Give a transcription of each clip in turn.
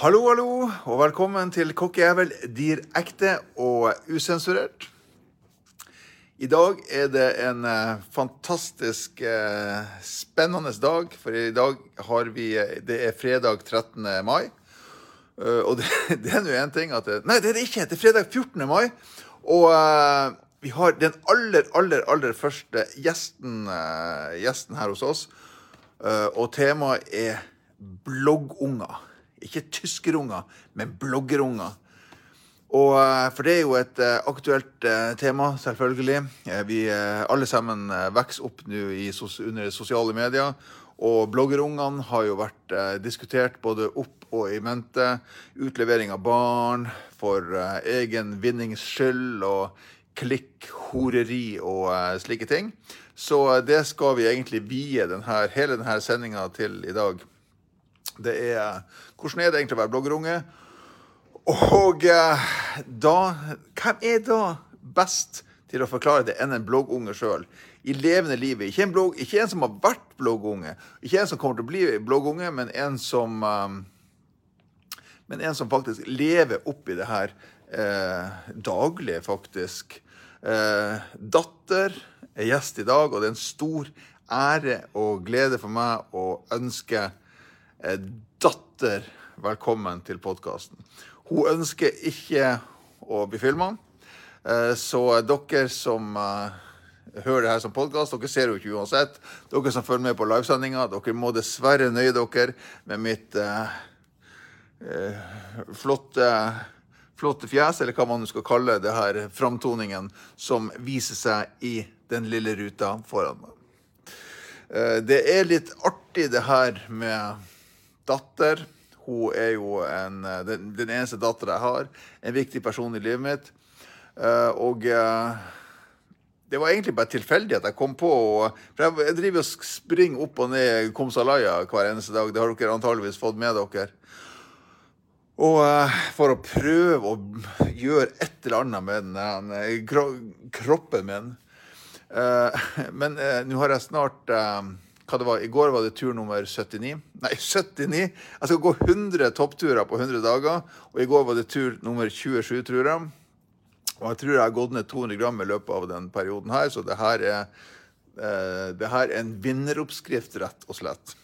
Hallo, hallo, og velkommen til Kokkejævel direkte og usensurert. I dag er det en eh, fantastisk eh, spennende dag, for i dag har vi eh, Det er fredag 13. mai. Og det, det er nå én ting at det, Nei, det er det ikke! Det er fredag 14. mai. Og vi har den aller, aller, aller første gjesten, gjesten her hos oss. Og temaet er bloggunger. Ikke tyskerunger, men bloggerunger. Og, eh, for det er jo et eh, aktuelt eh, tema, selvfølgelig. Vi alle sammen vokser opp nå under sosiale medier. Og bloggerungene har jo vært diskutert både opp og i mente. Utlevering av barn for egen vinnings skyld og klikk, horeri og slike ting. Så det skal vi egentlig vie denne, hele denne sendinga til i dag. Det er Hvordan er det egentlig å være bloggerunge? Og eh, da Hvem er da best til å forklare det enn en bloggunge sjøl? I levende livet. Ikke en, blogg, ikke en som har vært bloggunge, ikke en som kommer til å bli bloggunge, men en som eh, Men en som faktisk lever oppi det her eh, daglig, faktisk. Eh, datter er gjest i dag, og det er en stor ære og glede for meg å ønske eh, datter velkommen til podkasten. Hun ønsker ikke å bli filma, eh, så dere som eh, hører det her som podkast, dere ser jo ikke uansett. Dere som følger med på livesendinga, dere må dessverre nøye dere med mitt eh, eh, flotte flotte fjes, eller hva man skal kalle det her framtoningen som viser seg i den lille ruta foran meg. Det er litt artig det her med datter. Hun er jo en, eh, den, den eneste dattera jeg har. En viktig person i livet mitt. Eh, Og eh, det var egentlig bare tilfeldig at jeg kom på For jeg, driver og springer opp og ned Komsalaya hver eneste dag. Det har dere antageligvis fått med dere. Og for å prøve å gjøre et eller annet med den kro kroppen min. Men nå har jeg snart hva det var, I går var det tur nummer 79. Nei, 79! Jeg skal gå 100 toppturer på 100 dager. Og i går var det tur nummer 27, tror jeg. Og jeg tror jeg har gått ned 200 gram i løpet av den perioden her, så det her er, eh, det her er en vinneroppskrift, rett og slett.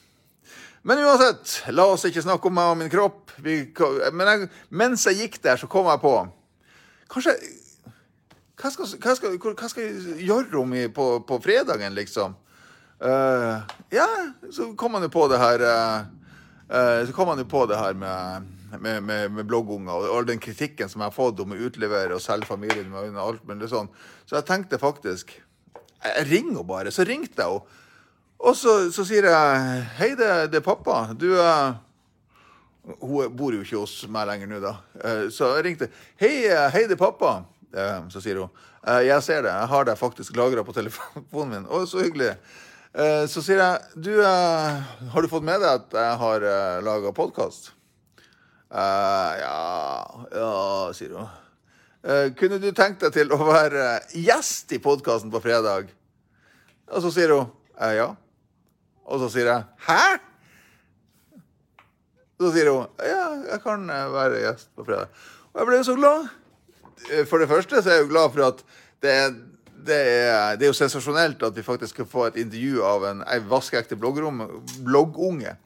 Men uansett, la oss ikke snakke om meg og min kropp. Vi, men jeg, mens jeg gikk der, så kom jeg på Kanskje Hva skal, hva skal, hva skal jeg gjøre om i, på, på fredagen, liksom? Eh, ja, så kom han jo på det her eh, eh, Så kom han jo på det her med, med, med, med bloggunger og all den kritikken som jeg har fått om å utlevere og selge familien min og alt mulig sånn. Så jeg tenkte faktisk Jeg, ringer henne bare. Så ringte jeg henne. Og så, så sier jeg Hei, det, det er pappa. Du Hun bor jo ikke hos meg lenger nå, da. Så jeg ringte. Hei, hei, det er pappa. Så sier hun. «Eh, Jeg ser det. Jeg har deg faktisk lagra på telefonen min. Å, så hyggelig. Eh, Så sier jeg Du, eh, har du fått med deg at jeg har laga podkast? Ja Ja, sier hun. «Eh, Kunne du tenkt deg til å være gjest i podkasten på fredag? Og så sier hun «Eh, ja. Og så sier jeg hæ? Så sier hun ja, jeg kan eh, være gjest på fredag. Og jeg ble jo så glad. Eh, For det første så er jeg jo glad for at det er, det er, det er jo sensasjonelt at vi faktisk skal få et intervju av en, en vaskeekte bloggunge.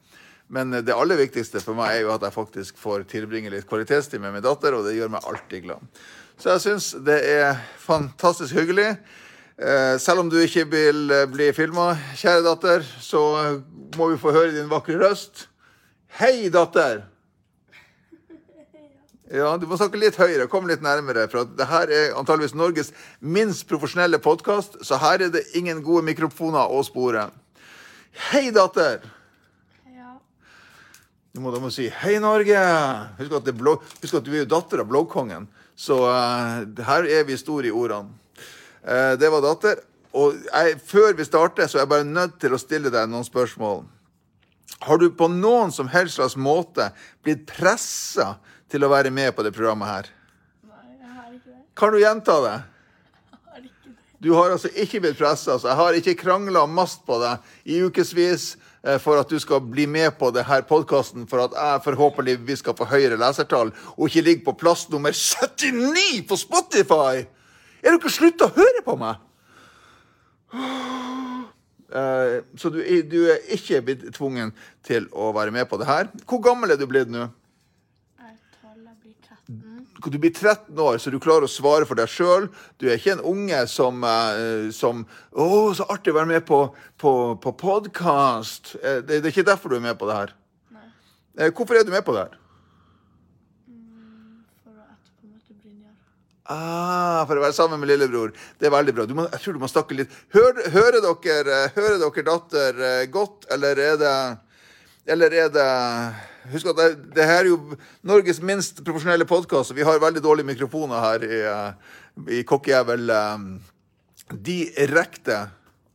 Men det aller viktigste for meg er jo at jeg faktisk får tilbringe litt kvalitetstid med min datter, og det gjør meg alltid glad. Så jeg syns det er fantastisk hyggelig. Eh, selv om du ikke vil eh, bli filma, kjære datter, så må vi få høre din vakre røst. Hei, datter! Ja, Du må snakke litt høyere. Kom litt nærmere. For at det her er antageligvis Norges minst profesjonelle podkast, så her er det ingen gode mikrofoner å spore. Hei, datter! Ja. Du må da må si 'Hei, Norge'. Husk at, det blogg, husk at du er jo datter av bloggkongen. Så uh, her er vi store i ordene. Uh, det var datter. Og jeg, før vi starter, så er jeg bare nødt til å stille deg noen spørsmål. Har du på noen som helst slags måte blitt pressa til å være med på det programmet her? Nei, jeg har ikke det. Kan du gjenta det? Jeg har ikke det. Du har altså ikke blitt pressa. Så jeg har ikke krangla mast på deg i ukevis. eh, for at du skal bli med på denne podkasten, for at jeg forhåpentligvis skal få høyere lesertall, og ikke ligge på plass nummer 79 på Spotify! Er dere slutta å høre på meg? Eh, Så du, du er ikke blitt tvungen til å være med på det her. Hvor gammel er du blitt nå? Jeg er 12, jeg blir 13. Du blir 13 år, så du klarer å svare for deg sjøl. Du er ikke en unge som, eh, som 'Å, så artig å være med på, på, på podkast'. Det, det er ikke derfor du er med på det her. Nei. Eh, Hvorfor er du med på det her? For å etterpå møte Brynjar. Ah, for å være sammen med lillebror. Det er veldig bra. Du må, jeg tror du må snakke litt Hør, hører, dere, eh, hører dere datter eh, godt, eller er det Eller er det Husk at det, det her er jo Norges minst profesjonelle podkast, og vi har veldig dårlige mikrofoner her i, eh, i Kokkejævel um, direkte.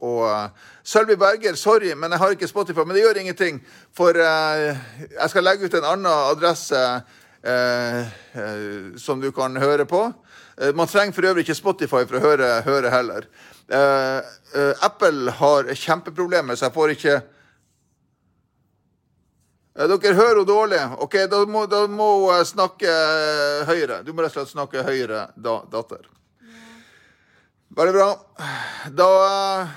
Og uh, Sølvi Berger, sorry, men jeg har ikke Spotify. Men det gjør ingenting, for uh, jeg skal legge ut en annen adresse uh, som du kan høre på. Man trenger for øvrig ikke Spotify for å høre, høre heller. Apple har kjempeproblemer, så jeg får ikke Dere hører henne dårlig. Ok, Da må, da må hun eh, snakke eh, høyere. Du må rett og slett snakke høyere, da, datter. Veldig bra. Da eh,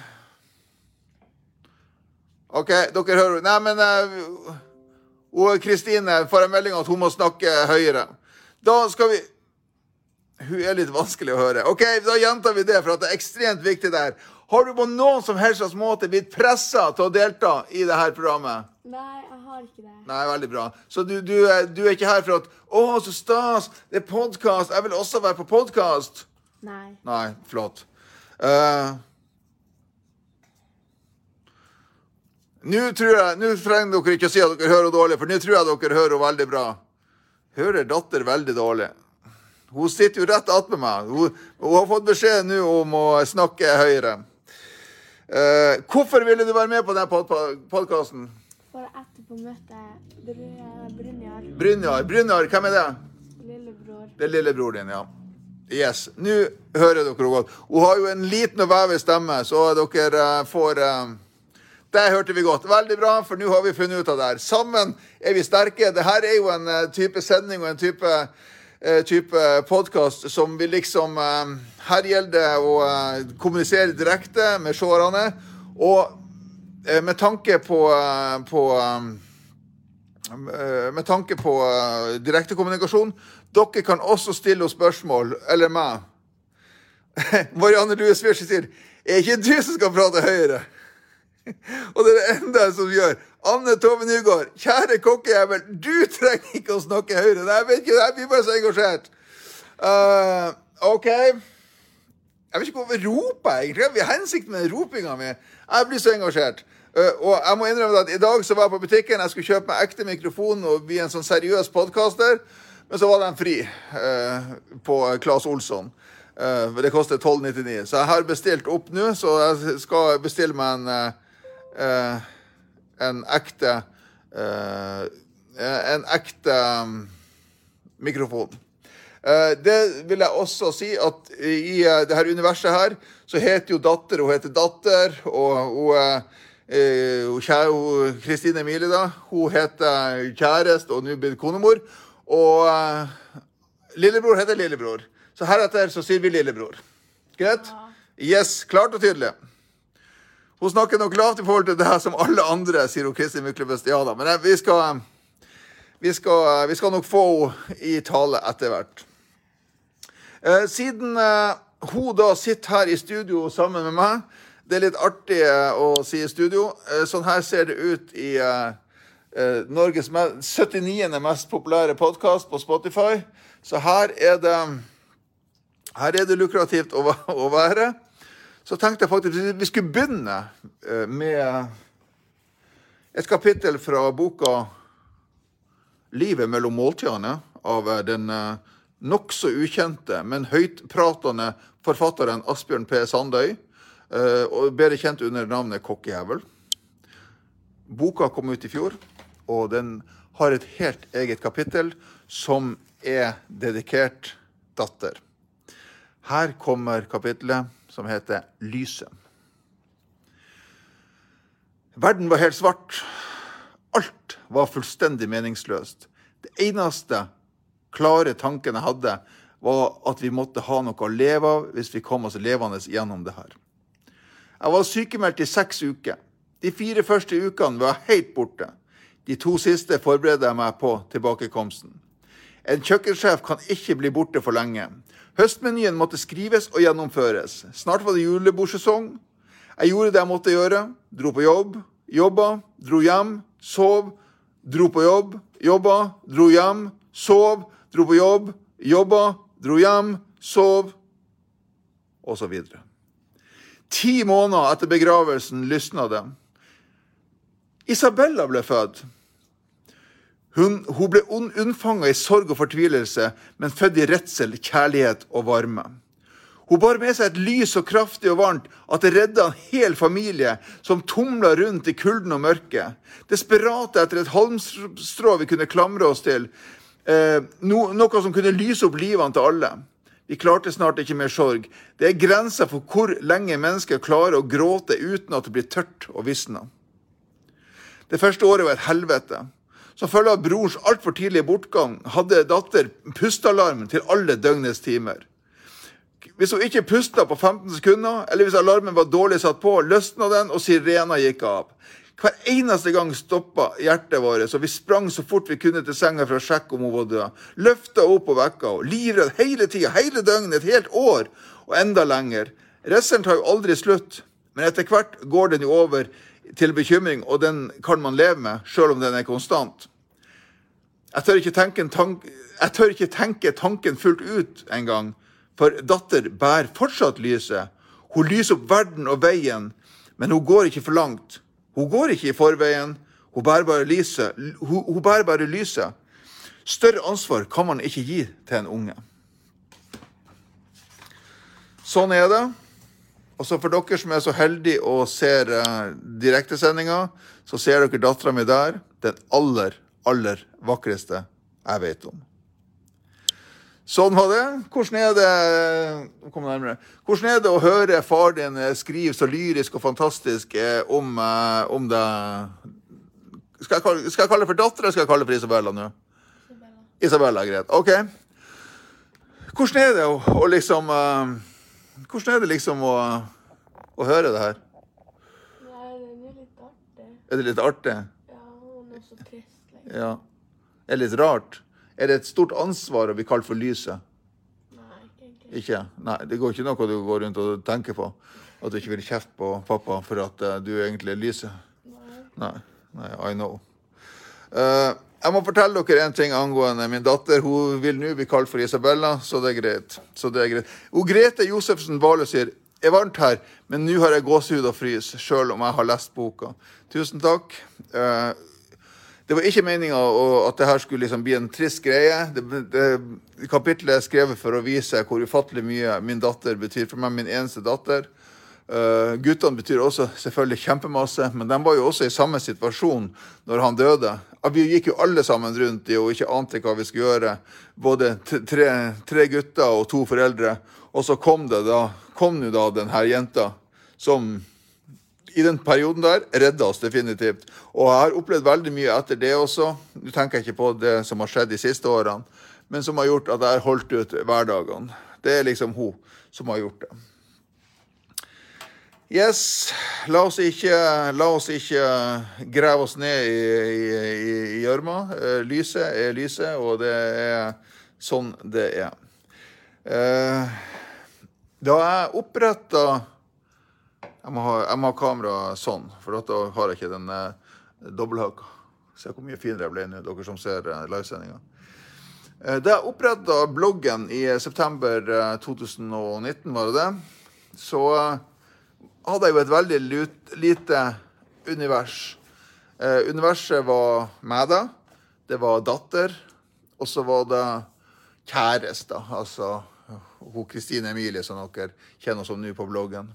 OK, dere hører Nei, men eh, Kristine får en melding at hun må snakke høyere. Da skal vi Hun er litt vanskelig å høre. OK, da gjentar vi det, for det er ekstremt viktig der. Har du på noen som helst slags måte blitt pressa til å delta i dette programmet? Nei, jeg har ikke det. Nei, veldig bra. Så du, du, du er ikke her for at 'Å, så stas! Det er podkast! Jeg vil også være på podkast!' Nei. Nei, flott. Uh, Nå tror jeg, nå trenger dere ikke å si at dere hører dårlig, for nå tror jeg dere hører veldig bra. Hører datter veldig dårlig. Hun sitter jo rett attmed meg. Hun, hun har fått beskjed nå om å snakke høyere. Eh, hvorfor ville du være med på denne podkasten? For etterpå møte Bry- Brynjar, Brynjar. Brynjar, hvem er det? lillebror. Det er lillebror din, ja. Yes. Nå hører dere henne godt. Hun har jo en liten og vevig stemme, så dere eh, får eh, Det hørte vi godt. Veldig bra, for nå har vi funnet ut av det her. Sammen er vi sterke. Dette er jo en eh, type sending og en type, type podkast som vil liksom eh, Her gjelder det å eh, kommunisere direkte med seerne. Og eh, med tanke på, eh, på eh, Eh, med tanke på direktekommunikasjon. Dere kan også stille oss spørsmål, eller meg. Marianne Lue Sviersen sier er ikke du som skal prate høyere. Og det er det enda som gjør. Anne Tove Nygaard, kjære kokkejævel, du trenger ikke å snakke høyere. Nei, jeg vet ikke, jeg blir bare så engasjert. Uh, OK. Jeg vet ikke hvorfor roper jeg egentlig. Hva er hensikten med ropinga mi? Jeg blir så engasjert. Uh, og jeg må innrømme at i dag så var jeg på butikken, jeg skulle kjøpe meg ekte mikrofon og bli en sånn seriøs podkaster, men så var den fri uh, på Claes Olsson. Det koster 12,99. Så jeg har bestilt opp nå, så jeg skal bestille meg en en ekte uh, En ekte um, mikrofon. Uh, Det vil jeg også si at i uh, det her universet her, så heter jo datter Hun heter Datter, og hun Kristine Emilie, da, hun heter kjæreste og nå blitt konemor. Og lillebror heter lillebror. Så heretter så sier vi lillebror. Greit? Yes, klart og tydelig. Hun snakker nok lavt i forhold til det her som alle andre, sier hun Kristin Myklebust. Ja da, men eh, vi skal, vi skal, vi skal nok få henne i tale etter hvert. Eh, siden eh, hun da sitter her i studio sammen med meg, det er litt artig eh, å si i studio. Eh, sånn her ser det ut i eh, eh, Norges 79. mest populære podkast på Spotify. Så her er det, her er det lukrativt å være. Så tenkte jeg faktisk at vi skulle begynne eh, med et kapittel fra boka 'Livet mellom måltidene' av eh, den eh, nokså ukjente, men høytpratende forfatteren Asbjørn P. Sandøy, og bedre kjent under navnet Kokkejævel. Boka kom ut i fjor, og den har et helt eget kapittel som er dedikert datter. Her kommer kapittelet som heter 'Lyset'. Verden var helt svart. Alt var fullstendig meningsløst. Det eneste klare tanken jeg hadde, var at vi måtte ha noe å leve av hvis vi kom oss levende gjennom det her. Jeg var sykemeldt i seks uker. De fire første ukene var jeg helt borte. De to siste forberedte jeg meg på tilbakekomsten. En kjøkkensjef kan ikke bli borte for lenge. Høstmenyen måtte skrives og gjennomføres. Snart var det julebordsesong. Jeg gjorde det jeg måtte gjøre. Dro på jobb, jobba, dro hjem, sov, dro på jobb, jobba, dro hjem, sov, dro på jobb, jobba, dro hjem, sov, Og så videre. Ti måneder etter begravelsen lysna det. Isabella ble født. Hun, hun ble unnfanga i sorg og fortvilelse, men født i redsel, kjærlighet og varme. Hun bar med seg et lys så kraftig og varmt at det redda en hel familie som tumla rundt i kulden og mørket. Desperate etter et halmstrå vi kunne klamre oss til. Eh, no, noe som kunne lyse opp livene til alle. Vi klarte snart ikke mer sorg. Det er grenser for hvor lenge mennesker klarer å gråte uten at det blir tørt og visner. Det første året var et helvete. Som følge av brors altfor tidlige bortgang hadde datter pustealarm til alle døgnets timer. Hvis hun ikke pusta på 15 sekunder, eller hvis alarmen var dårlig satt på, løsna den, og sirena gikk av. Hver eneste gang stoppa hjertet vårt, så vi sprang så fort vi kunne til senga for å sjekke om hun var død. Løfta opp og vekka henne, livredd hele tida, hele døgnet, et helt år, og enda lenger. Redselen tar jo aldri slutt, men etter hvert går den jo over til bekymring, og den kan man leve med, sjøl om den er konstant. Jeg tør ikke tenke, tank, tør ikke tenke tanken fullt ut engang, for datter bærer fortsatt lyset. Hun lyser opp verden og veien, men hun går ikke for langt. Hun går ikke i forveien, hun bærer bare lyset. Hun, hun bærer bare lyset. Større ansvar kan man ikke gi til en unge. Sånn er det. Og så for dere som er så heldige og ser uh, direktesendinga, så ser dere dattera mi der. Den aller, aller vakreste jeg vet om. Sånn var det. Hvordan er det kom nærmere. Hvordan er det å høre far din skrive så lyrisk og fantastisk eh, om, eh, om det skal jeg, kalle, skal jeg kalle det for datter, eller skal jeg kalle det for Isabella nå? Isabella. Isabella, Greit. OK. Hvordan er det å, å liksom uh, hvordan er det liksom å, å høre det her? Nei, det er litt artig. Er det litt artig? Ja, hun er så trist. Liksom. Ja. Er det litt rart? Er det et stort ansvar å bli kalt for lyset? Nei, ikke egentlig. Ikke? Nei, Det går ikke noe du går rundt og tenker på? At du ikke vil kjefte på pappa for at uh, du egentlig er lyset? Nei. Nei. Nei, I know. Uh, jeg må fortelle dere en ting angående min datter. Hun vil nå bli kalt for Isabella, så det er greit. Så det er greit. Og Grete Josefsen Bale sier er varmt her, men nå har jeg gåsehud og frys, sjøl om jeg har lest boka. Tusen takk. Uh, det var ikke meninga at det her skulle liksom bli en trist greie. Det, det, kapitlet er skrevet for å vise hvor ufattelig mye min datter betyr for meg. Min eneste datter. Uh, guttene betyr også selvfølgelig kjempemasse, men de var jo også i samme situasjon når han døde. Vi gikk jo alle sammen rundt i og ikke ante hva vi skulle gjøre. Både tre, tre gutter og to foreldre. Og så kom det da, kom jo da den her jenta som i den perioden der redda oss definitivt. Og jeg har opplevd veldig mye etter det også. Nå tenker jeg ikke på det som har skjedd de siste årene, men som har gjort at jeg har holdt ut hverdagene. Det er liksom hun som har gjort det. Yes, la oss ikke, la oss ikke grave oss ned i gjørma. Eh, lyset er lyset, og det er sånn det er. Eh, da jeg oppretta jeg, må ha, jeg må ha kamera sånn, for da har jeg ikke den eh, dobbelthaka. Se hvor mye finere jeg ble nå, dere som ser livesendinga. Da jeg oppretta bloggen i september 2019, var det det, så hadde jeg jo et veldig lite univers. Eh, universet var meg, da. Det var datter. Og så var det kjæreste. Altså hun Kristine Emilie, som dere kjenner som nå på bloggen.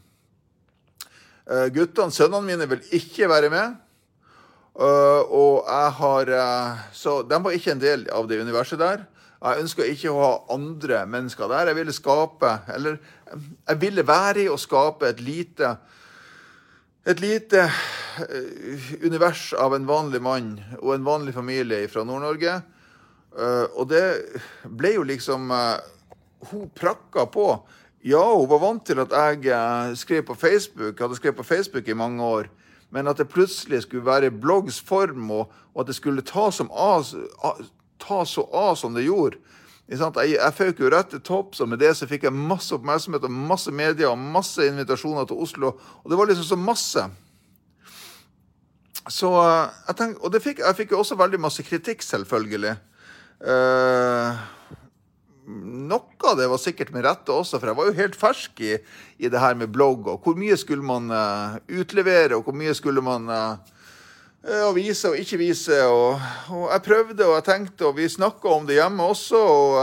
Eh, guttene, sønnene mine, vil ikke være med. Uh, og jeg har uh, Så de var ikke en del av det universet der. Jeg ønska ikke å ha andre mennesker der. Jeg ville skape, eller jeg ville være i å skape et lite Et lite eh, univers av en vanlig mann og en vanlig familie fra Nord-Norge. Eh, og det ble jo liksom eh, Hun prakka på. Ja, hun var vant til at jeg skrev på Facebook, hadde skrevet på Facebook i mange år. Men at det plutselig skulle være bloggs form, og, at det skulle ta, av, ta så av som det gjorde. Jeg, jeg føk jo rett til topps, og med det så fikk jeg masse oppmerksomhet og masse media og masse invitasjoner til Oslo. Og det var liksom så masse. Så eh, jeg tenk, Og fikk, jeg fikk jo også veldig masse kritikk, selvfølgelig. Eh, noe av det var sikkert med rette også, for jeg var jo helt fersk i, i det her med blogg. Og hvor mye skulle man uh, utlevere, og hvor mye skulle man eh, eh, vise og ikke vise. Og, og jeg prøvde og jeg tenkte, og vi snakka om det hjemme også. og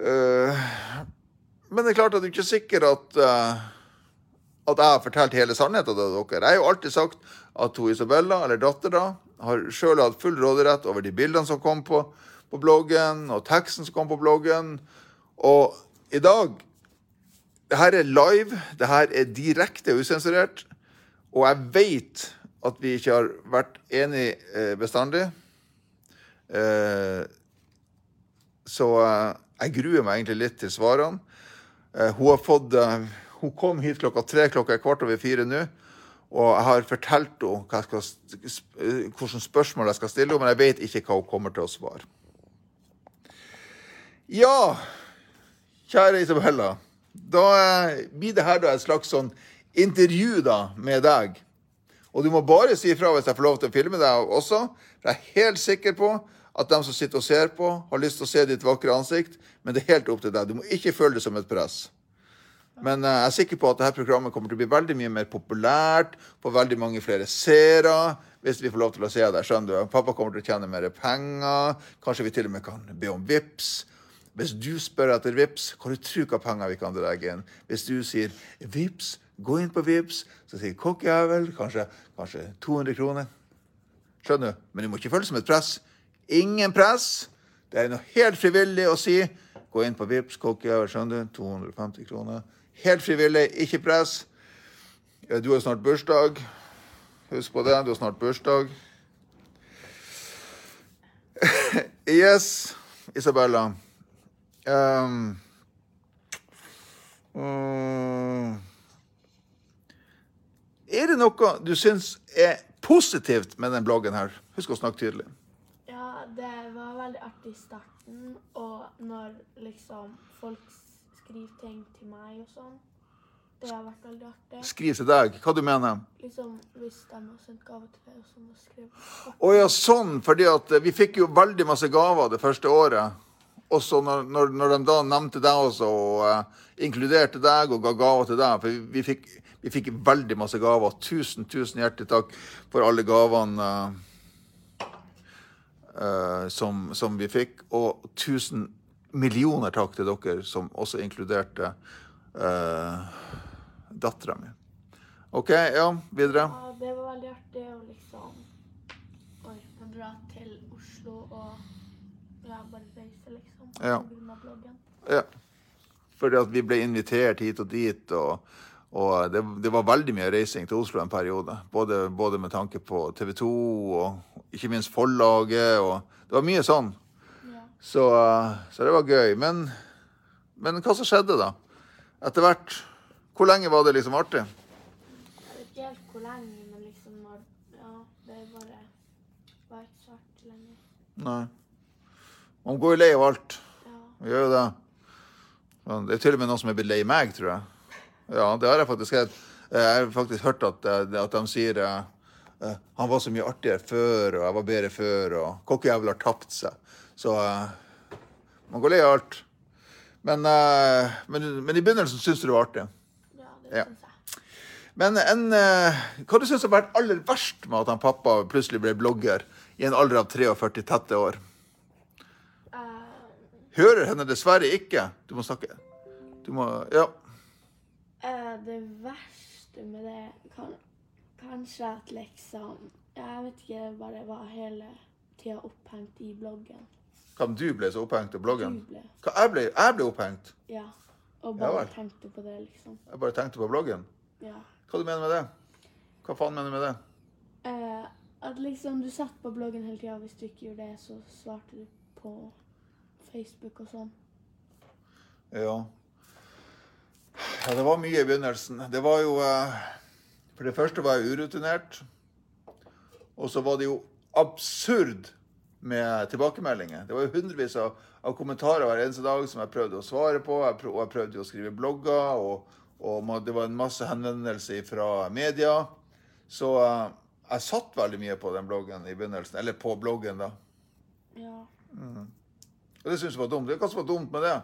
eh, Men det er klart at er ikke sikkert at uh, at jeg har fortalt hele sannheten til dere. Jeg har jo alltid sagt at hun Isabella, eller dattera, har sjøl hatt full råderett over de bildene som kom på, på bloggen, og teksten som kom på bloggen. Og i dag Det her er live, det her er direkte usensurert. Og jeg vet at vi ikke har vært enige eh, bestandig. Eh, så eh, jeg gruer meg egentlig litt til svarene. Hun har fått Hun kom hit klokka tre, klokka er kvart over fire nå. Og jeg har fortalt henne hvilke spørsmål jeg skal stille henne, men jeg vet ikke hva hun kommer til å svare. Ja, kjære Isabella. Da blir det her da et slags sånn intervju da med deg. Og du må bare si ifra hvis jeg får lov til å filme deg også. For jeg er helt sikker på at de som sitter og ser på, har lyst til å se ditt vakre ansikt. Men det er helt opp til deg. Du må ikke føle det som et press. Men eh, jeg er sikker på at dette programmet kommer til å bli veldig mye mer populært, få veldig mange flere seere, hvis vi får lov til å se deg. Skjønner du? Pappa kommer til å tjene mer penger. Kanskje vi til og med kan be om vips. Hvis du spør etter vips, hva du tror hva penger vi kan dra inn? Hvis du sier vips, gå inn på vips, så sier kokkjævel kanskje, kanskje 200 kroner. Skjønner du? Men du må ikke føle det som et press. Ingen press. Det er noe helt frivillig å si. Gå inn på Vipps, kokkjævel, skjønner du. 250 kroner. Helt frivillig, ikke press. Du har snart bursdag. Husk på det, du har snart bursdag. yes, Isabella. Um, mm, er det noe du syns er positivt med den bloggen her? Husk å snakke tydelig. Ja, det var veldig artig i starten, og når liksom folk skriver ting til meg og sånn. Det har vært veldig artig. Skriv til deg. Hva du mener Liksom hvis de har sendt gave til deg og sånn, og skrive. Å ja, sånn. Fordi at eh, vi fikk jo veldig masse gaver det første året. Og så når, når, når de da nevnte deg også, og uh, inkluderte deg og ga gaver til deg For vi, fikk, vi fikk veldig masse gaver. Tusen, tusen hjertelig takk for alle gavene uh, uh, som, som vi fikk. Og tusen millioner takk til dere som også inkluderte uh, dattera mi. OK, ja, videre. Det var veldig artig å liksom å dra til Oslo og ja, bare reise, liksom. Ja. Ja. Fordi at vi ble invitert hit og dit, og, og det, det var veldig mye reising til Oslo en periode. Både, både med tanke på TV 2 og ikke minst forlaget. og Det var mye sånn. Ja. Så, så det var gøy. Men, men hva som skjedde da? Etter hvert. Hvor lenge var det liksom artig? Jeg vet ikke helt hvor lenge, men liksom når Ja, det bare var ikke så artig lenger. Nei. Man går jo lei av alt. Ja. Man gjør jo det. Det er til og med noen som er blitt lei meg, tror jeg. Ja, det har jeg faktisk. Jeg har faktisk hørt at, eh, at de sier eh, eh, han var så mye artigere før, og jeg var bedre før, og kokkejævel har tapt seg. Så uh, man går lei av alt. Men, uh, men, men i begynnelsen syns du det var artig. Ja, det Ja. syns jeg. Men en, uh, hva du syns har vært aller verst med at han pappa plutselig ble blogger i en alder av 43 tette år? Hører henne dessverre ikke. Du må snakke. Du må Ja. eh, det verste med det kan kanskje at liksom Jeg vet ikke, jeg bare var hele tida opphengt i bloggen. Hva om du ble så opphengt i bloggen? Du ble. Hva, jeg, ble, jeg ble opphengt. Ja. Og bare ja, tenkte på det, liksom. Jeg bare tenkte på bloggen. Ja. Hva du mener med det? Hva faen mener du med det? Eh, at liksom du satt på bloggen hele tida. Hvis du ikke gjorde det, så svarte du på Facebook og sånn. Ja. ja. Det var mye i begynnelsen. Det var jo eh, For det første var jeg urutinert. Og så var det jo absurd med tilbakemeldinger. Det var jo hundrevis av, av kommentarer hver eneste dag som jeg prøvde å svare på. Jeg prøv, og jeg prøvde å skrive blogger, og, og det var en masse henvendelser fra media. Så eh, jeg satt veldig mye på den bloggen i begynnelsen. Eller på bloggen, da. Ja. Og det syns jeg var dumt. Det hva som var dumt med det?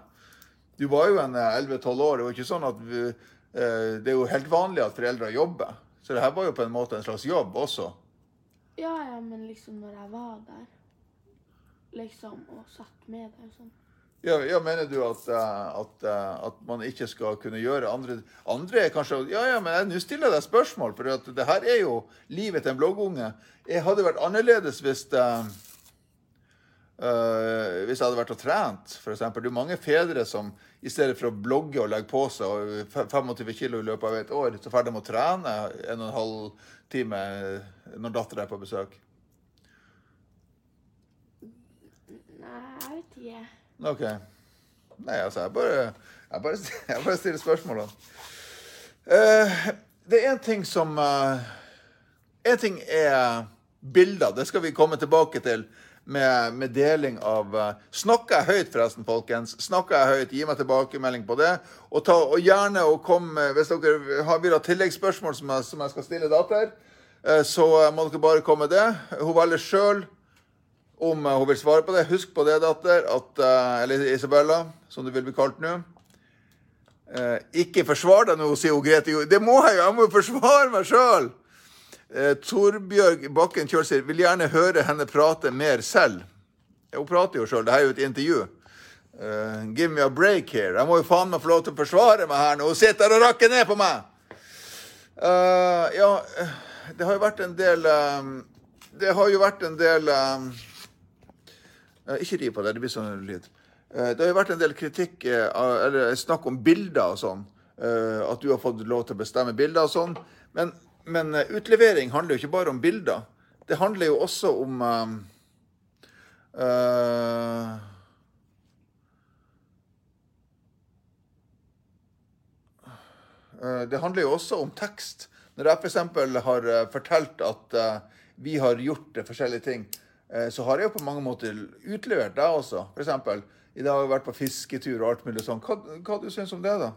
Du var jo en eh, 11-12 år. Det var ikke sånn at vi, eh, Det er jo helt vanlig at foreldre jobber. Så det her var jo på en måte en slags jobb også. ja, ja, men liksom når jeg var der, liksom, og satt med deg og sånn. Ja, ja, Mener du at, eh, at, eh, at man ikke skal kunne gjøre andre Andre er kanskje Ja, ja, men nå stiller jeg deg spørsmål, for det her er jo livet til en bloggunge. Jeg hadde vært annerledes hvis eh, eh, hvis jeg hadde vært og trent, f.eks. Det er mange fedre som i stedet for å blogge og legge på seg 25 kilo i løpet av et år, så ferdig med å trene en og en halv time når dattera er på besøk. Nei, jeg vet ikke. OK. Nei, altså, jeg bare, jeg bare, jeg bare stiller spørsmålene. Uh, det er en ting som Én En ting er bilder. Det skal vi komme tilbake til med, med deling av eh, Snakker jeg høyt, forresten, folkens? Snakker jeg høyt? Gi meg tilbakemelding på det. Og, ta, og gjerne å komme Hvis dere har vil ha tilleggsspørsmål som jeg, som jeg skal stille datter, eh, så må dere bare komme med det. Hun velger sjøl om eh, hun vil svare på det. Husk på det, datter, at, eh, eller Isabella, som du vil bli kalt nå. Eh, ikke forsvar deg nå, sier hun Grete. Det må jeg jo! Jeg må jo forsvare meg sjøl! Eh, Torbjørg Bakken Kjøl sier vil gjerne høre henne prate mer selv. Hun prater jo sjøl. Dette er jo et intervju. Uh, give me a break here. Jeg må jo faen meg få lov til å forsvare meg her når hun sitter og rakker ned på meg! Uh, ja, det har jo vært en del um, Det har jo vært en del um, uh, Ikke ri på det, det blir sånn lyd. Det har jo vært en del kritikk, eller snakk om bilder og sånn. At du har fått lov til å bestemme bilder og sånn. Men, men eh, utlevering handler jo ikke bare om bilder. Det handler jo også om uh, Eh, Det handler jo også om tekst. Når jeg f.eks. har fortalt at vi har gjort forskjellige ting, så har jeg jo på mange måter utlevert deg også. F.eks. i dag har jeg vært på fisketur og alt mulig sånn. Hva, hva du syns om det, da?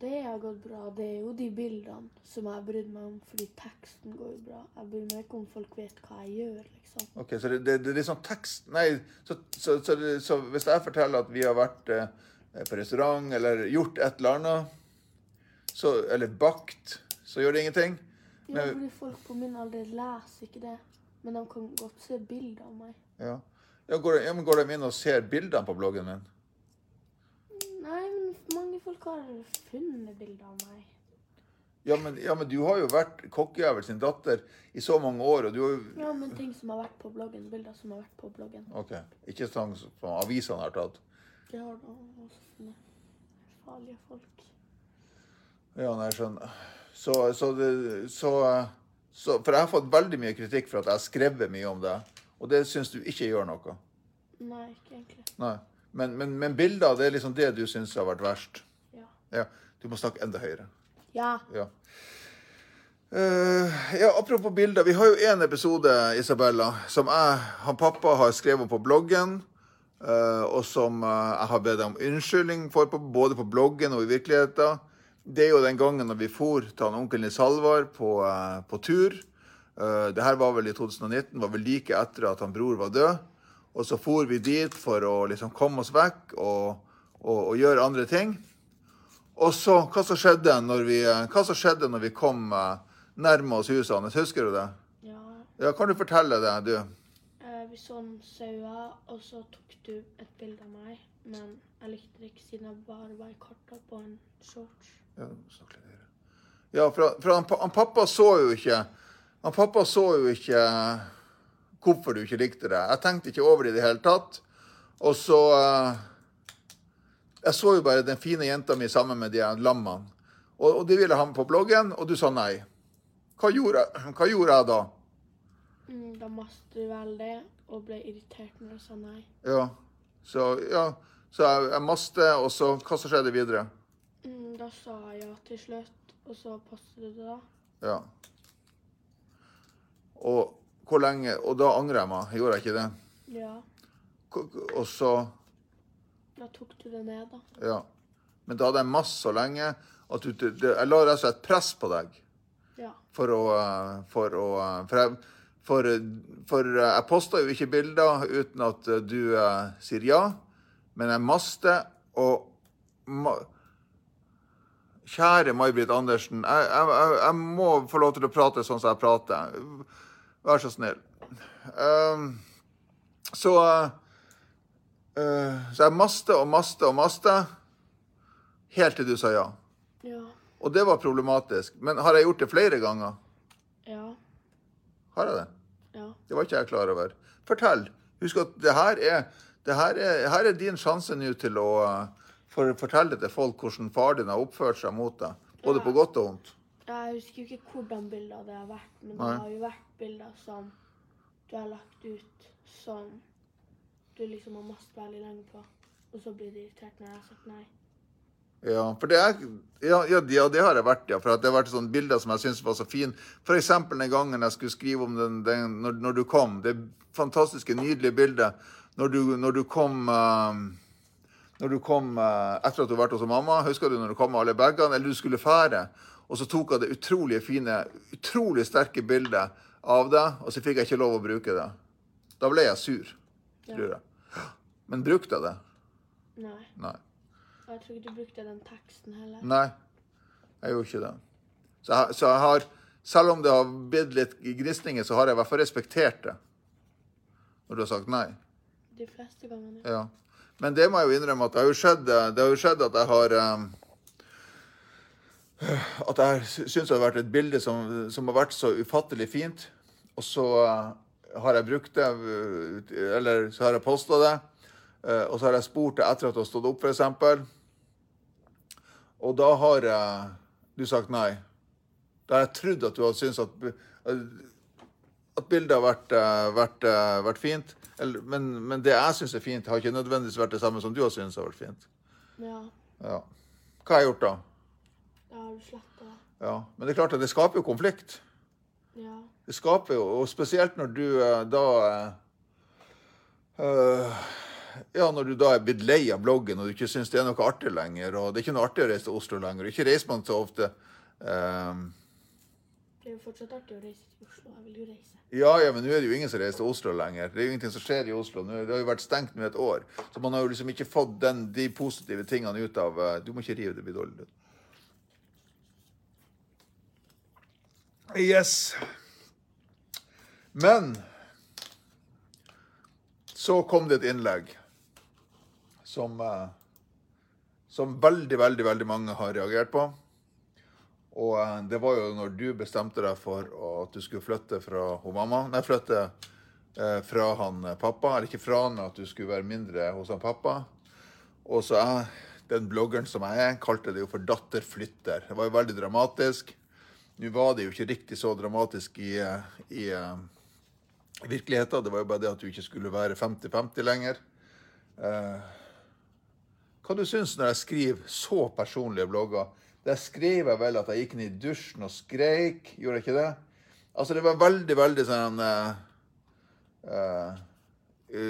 Det har gått bra. Det er jo de bildene som jeg bryr meg om, fordi teksten går jo bra. Jeg bryr meg ikke om folk vet hva jeg gjør, liksom. Ok, Så det, det, det er sånn tekst Nei, så, så, så, så hvis jeg forteller at vi har vært eh, på restaurant eller gjort et eller annet, så, eller bakt, så gjør det ingenting? Ja, fordi folk på min alder leser ikke det. Men de kan godt se bilder av meg. Ja. Ja, går, de, ja, men går de inn og ser bildene på bloggen min? Nei, men mange folk har funnet bilder av meg. Ja men, ja, men du har jo vært kokkejævel sin datter i så mange år, og du har jo Ja, men ting som har vært på bloggen. Bilder som har vært på bloggen. OK. Ikke sånn som avisene har tatt. Det har da også sånne farlige folk. Ja, nei, jeg skjønner. Så, så, det, så, så For jeg har fått veldig mye kritikk for at jeg har skrevet mye om deg, og det syns du ikke gjør noe? Nei, ikke egentlig. Nei. Men, men, men bilder, det er liksom det du syns har vært verst? Ja. Ja. Du må snakke enda høyere. Ja. Ja. Uh, ja, apropos bilder. Vi har jo en episode, Isabella, som jeg, han pappa har skrevet på bloggen. Uh, og som uh, jeg har bedt om unnskyldning for, på, både på bloggen og i virkeligheten. Det er jo den gangen når vi for til han onkelen i Salvar på, på tur. Uh, det her var vel i 2019, var vel like etter at han bror var død. Og så for vi dit for å liksom komme oss vekk og, og, og gjøre andre ting. Og så, hva som skjedde når vi, skjedde når vi kom eh, nærme oss huset hans? Husker du det? ja. Ja, Kan du fortelle det, du? Eh, vi så noen sauer, og så tok du et bilde av meg. Men jeg likte det ikke siden jeg bare var i korta på en shorts. Ja. Ja, for, for han, han pappa så jo ikke Han pappa så jo ikke hvorfor du ikke likte det. Jeg tenkte ikke over det i det hele tatt. Og så eh, Jeg så jo bare den fine jenta mi sammen med de lammene. Og, og de ville ha med på bloggen, og du sa nei. Hva gjorde, hva gjorde jeg da? Mm, da mastet du veldig og ble irritert når du sa nei. Ja, så, ja, så jeg, jeg maste, og så Hva som skjedde videre? Mm, da sa jeg ja til slutt, og så passet du det da. Ja. Og hvor lenge Og da angrer jeg meg, gjorde jeg ikke det? Ja. Og så Da tok du det ned, da. Ja. Men da hadde jeg masse så lenge at du, jeg la rett og slett press på deg Ja. for å eh, For, å, eh, for, jeg, for, for eh, jeg posta jo ikke bilder uten at du eh, sier ja, men jeg master og ma Kjære May-Britt Andersen, jeg, jeg, jeg, jeg må få lov til å prate sånn som jeg prater. Vær så snill. Um, så eh, eh, Så jeg maste og maste og maste helt til du sa ja. Ja. Og det var problematisk. Men har jeg gjort det flere ganger? Ja. Har jeg det? Ja. Det var ikke jeg klar over. Fortell. Husk at det her er, det her er, her er din sjanse nå til å uh, for, fortelle til folk hvordan far din har oppført seg mot deg. Både på godt og vondt. Jeg husker jo ikke hvordan bildet det har vært, men Nei. det har jo vært bilder som du har lagt ut som du liksom har mast veldig lenge på, og så blir du irritert når jeg har sagt nei. Ja, for det er, ja, ja, det har jeg vært, ja. For det har vært sånne bilder som jeg syns var så fine. Eksempel den gangen jeg skulle skrive om den, den når, når du kom. Det fantastiske, nydelige bildet når du, når du kom uh, Når du kom uh, etter at du har vært hos mamma. Husker du når du kom med alle bagene? Eller du skulle fære. Og så tok jeg det utrolig fine, utrolig sterke bildet av det, og så fikk jeg ikke lov å bruke det. Da ble jeg sur, tror jeg. Men brukte jeg det? Nei. Nei. Jeg tror ikke du brukte den teksten heller. Nei, jeg gjorde ikke det. Så jeg, så jeg har, selv om det har blitt litt gnisninger, så har jeg i hvert fall respektert det. Når du har sagt nei. De fleste gangene. Ja. Men det må jeg jo innrømme at det har jo skjedd, det har jo skjedd at jeg har um, At jeg syns det har vært et bilde som, som har vært så ufattelig fint, og så uh, har jeg brukt det, uh, eller så har jeg posta det, uh, og så har jeg spurt det etter at det har stått opp, f.eks. Og da har jeg, du sagt nei. Da har jeg trodd at du hadde syntes at, at bildet har vært, vært, vært fint. Eller, men, men det jeg syns er fint, har ikke nødvendigvis vært det samme som du har syntes har vært fint. Ja. Ja. Hva har jeg gjort da? Da har du sletta det. Ja. Men det er klart at det skaper jo konflikt. Ja. Det skaper jo, og spesielt når du eh, da eh, Ja, når du da er blitt lei av bloggen og du ikke syns det er noe artig lenger, og det er ikke noe artig å reise til Oslo lenger, og ikke reiser man så ofte. um... Det er jo fortsatt artig å reise til Oslo. Jeg vil jo reise. ja, ja, men nå er det jo ingen som reiser til Oslo lenger. Det er jo ingenting som skjer i Oslo. Det har jo vært stengt nå et år. Så man har jo liksom ikke fått den, de positive tingene ut av Du må ikke rive, det blir dårlig. Yes. Men så kom det et innlegg som, eh, som veldig, veldig, veldig mange har reagert på. Og eh, det var jo når du bestemte deg for at du skulle flytte fra hun mamma Nei, flytte eh, fra han pappa. Eller ikke fra han, at du skulle være mindre hos han pappa. Og så jeg, den bloggeren som jeg er, kalte det jo for 'datter flytter'. Det var jo veldig dramatisk. Nå var det jo ikke riktig så dramatisk i, i virkeligheten. Det var jo bare det at du ikke skulle være 50-50 lenger. Eh, hva du syns når jeg skriver så personlige blogger? Der skrev jeg vel at jeg gikk inn i dusjen og skreik. Gjorde jeg ikke det? Altså, det var veldig, veldig sånn eh, eh,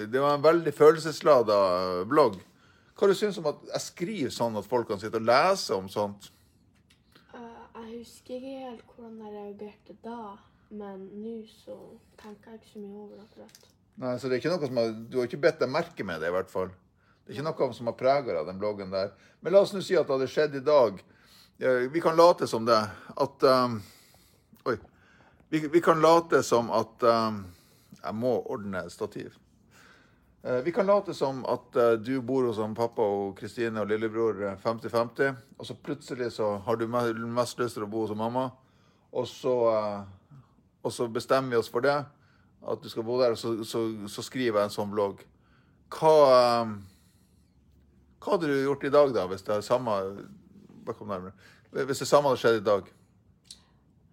Det var en veldig følelseslada blogg. Hva du syns om at jeg skriver sånn at folk kan sitte og lese om sånt? Uh, jeg husker ikke helt hvordan jeg reagerte da, men nå så tenker jeg ikke så mye over det akkurat. Nei, så det er ikke noe som har, Du har ikke bedt deg merke med det, i hvert fall. Det er ikke noe som har prega deg, den bloggen der. Men la oss nå si at det hadde skjedd i dag. Eh, Vi kan late som det. At um, Oi. Vi, vi kan late som at um, Jeg må ordne stativ. Eh, Vi kan late som at eh, du bor hos pappa og Kristine og lillebror eh, 50-50, og så plutselig så har du mest lyst til å bo hos mamma, og så, eh, og så bestemmer vi oss for det, at du skal bo der, og så, så, så skriver jeg en sånn blogg. Hva, eh, hva hadde du gjort i dag, da, hvis det er samme Bare kom nærmere. Hvis det samme hadde skjedd i dag?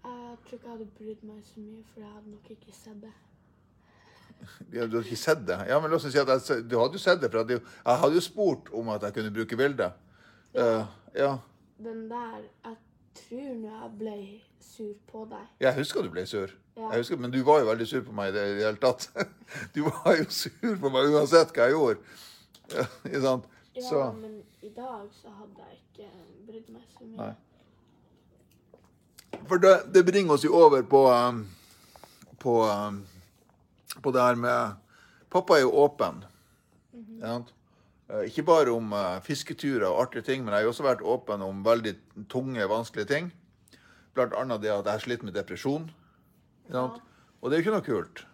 Jeg tror ikke jeg hadde brydd meg så mye, for jeg hadde nok ikke sett det. Ja, du hadde ikke sett det? Ja, men la oss si at jeg, Du hadde jo sett det, for at jeg, hadde jo spurt om at jeg kunne bruke bildet. Eh, ja. Den der Jeg tror nå jeg ble sur på deg. Jeg husker du ble sur. Ja. Husker, men du var jo veldig sur på meg i det hele tatt. Du var jo sur på meg uansett hva jeg gjorde. Ja, ikke sant? Ja, Så, men i dag så hadde jeg ikke brydd meg så mye. Nei. for det, det bringer oss jo over på, um, på, um, på det her med Pappa er jo åpen. ikke sant? Eh, Ikke bare om eh, fisketurer og artige ting, men jeg har også vært åpen om veldig tunge, vanskelige ting. Blant annet det at jeg har slitt med depresjon. Ja. Og det er jo ikke noe kult.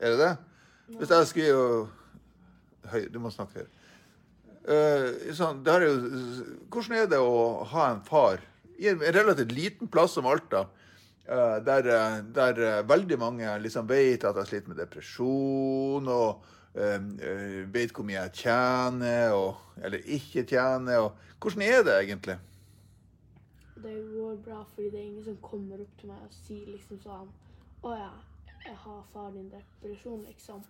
Er det det? Hvis jeg skriver Høy, du må snakke høyere. Uh, sånn, det her er jo, hvordan er det å ha en far i en relativt liten plass som Alta, uh, der, eh, der eh, veldig mange liksom vet at jeg sliter med depresjon, og eh, eh, vet hvor mye jeg tjener, og, eller ikke tjener. Og, hvordan er det egentlig? Det går bra, fordi det er ingen som kommer opp til meg og sier liksom sånn Å ja, jeg har far din depresjon, liksom.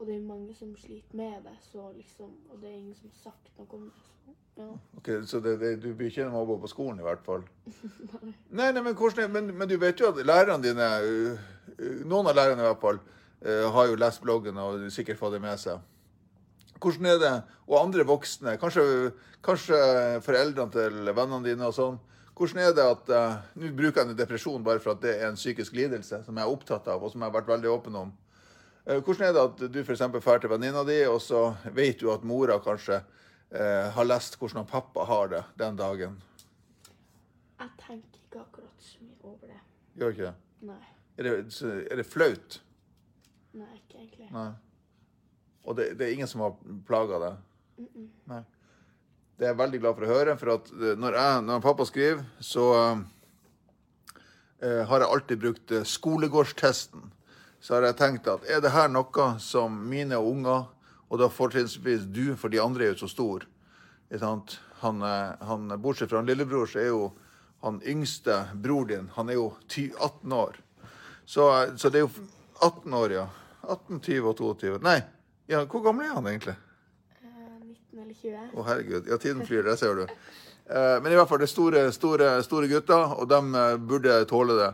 Og det er mange som sliter med det, så liksom Og det er ingen som har sagt noe om det. Så, ja. Ok, Så det, det, du blir ikke mobba på skolen i hvert fall? Nei, nei nei men, hvordan, men, men du vet jo at lærerne dine, uh, uh, noen av lærerne i hvert fall, har jo lest bloggen og sikkert fått det med seg. Hvordan er det, og andre voksne, kanskje, kanskje foreldrene til vennene dine og sånn, hvordan er det at, uh, nå bruker jeg depresjon bare for at det er en psykisk lidelse som jeg er opptatt av, og som jeg har vært veldig åpen om. Eh, Hvordan er det at du eksempel drar til venninna di, og så vet du at mora kanskje eh, har lest hvordan pappa har det den dagen? Jeg tenker ikke akkurat så mye over det. Gjør ikke det? Nei. Er det, er det flaut? Nei, ikke egentlig. Nei. Og det, det er ingen som har plaga deg? Nei. Det er jeg veldig glad for å høre, for at eh, når, jeg, når pappa skriver, så uh, har jeg alltid brukt eh, skolegårdstesten. Så har jeg tenkt at er det her noe som mine unger, og da fortrinnsvis du, for de andre er jo så store sant? Han, han, Bortsett fra han lillebror, så er jo han yngste bror din han er jo ty- 18 år. Så, så det er jo 18 år, ja. 18, 20 og 22. Nei, ja, hvor gammel er han egentlig? Eh, 19 eller 20? Å, herregud. Ja, tiden flyr, det ser du. Eh, men i hvert fall det er store, store, store gutter, og de eh, burde tåle det.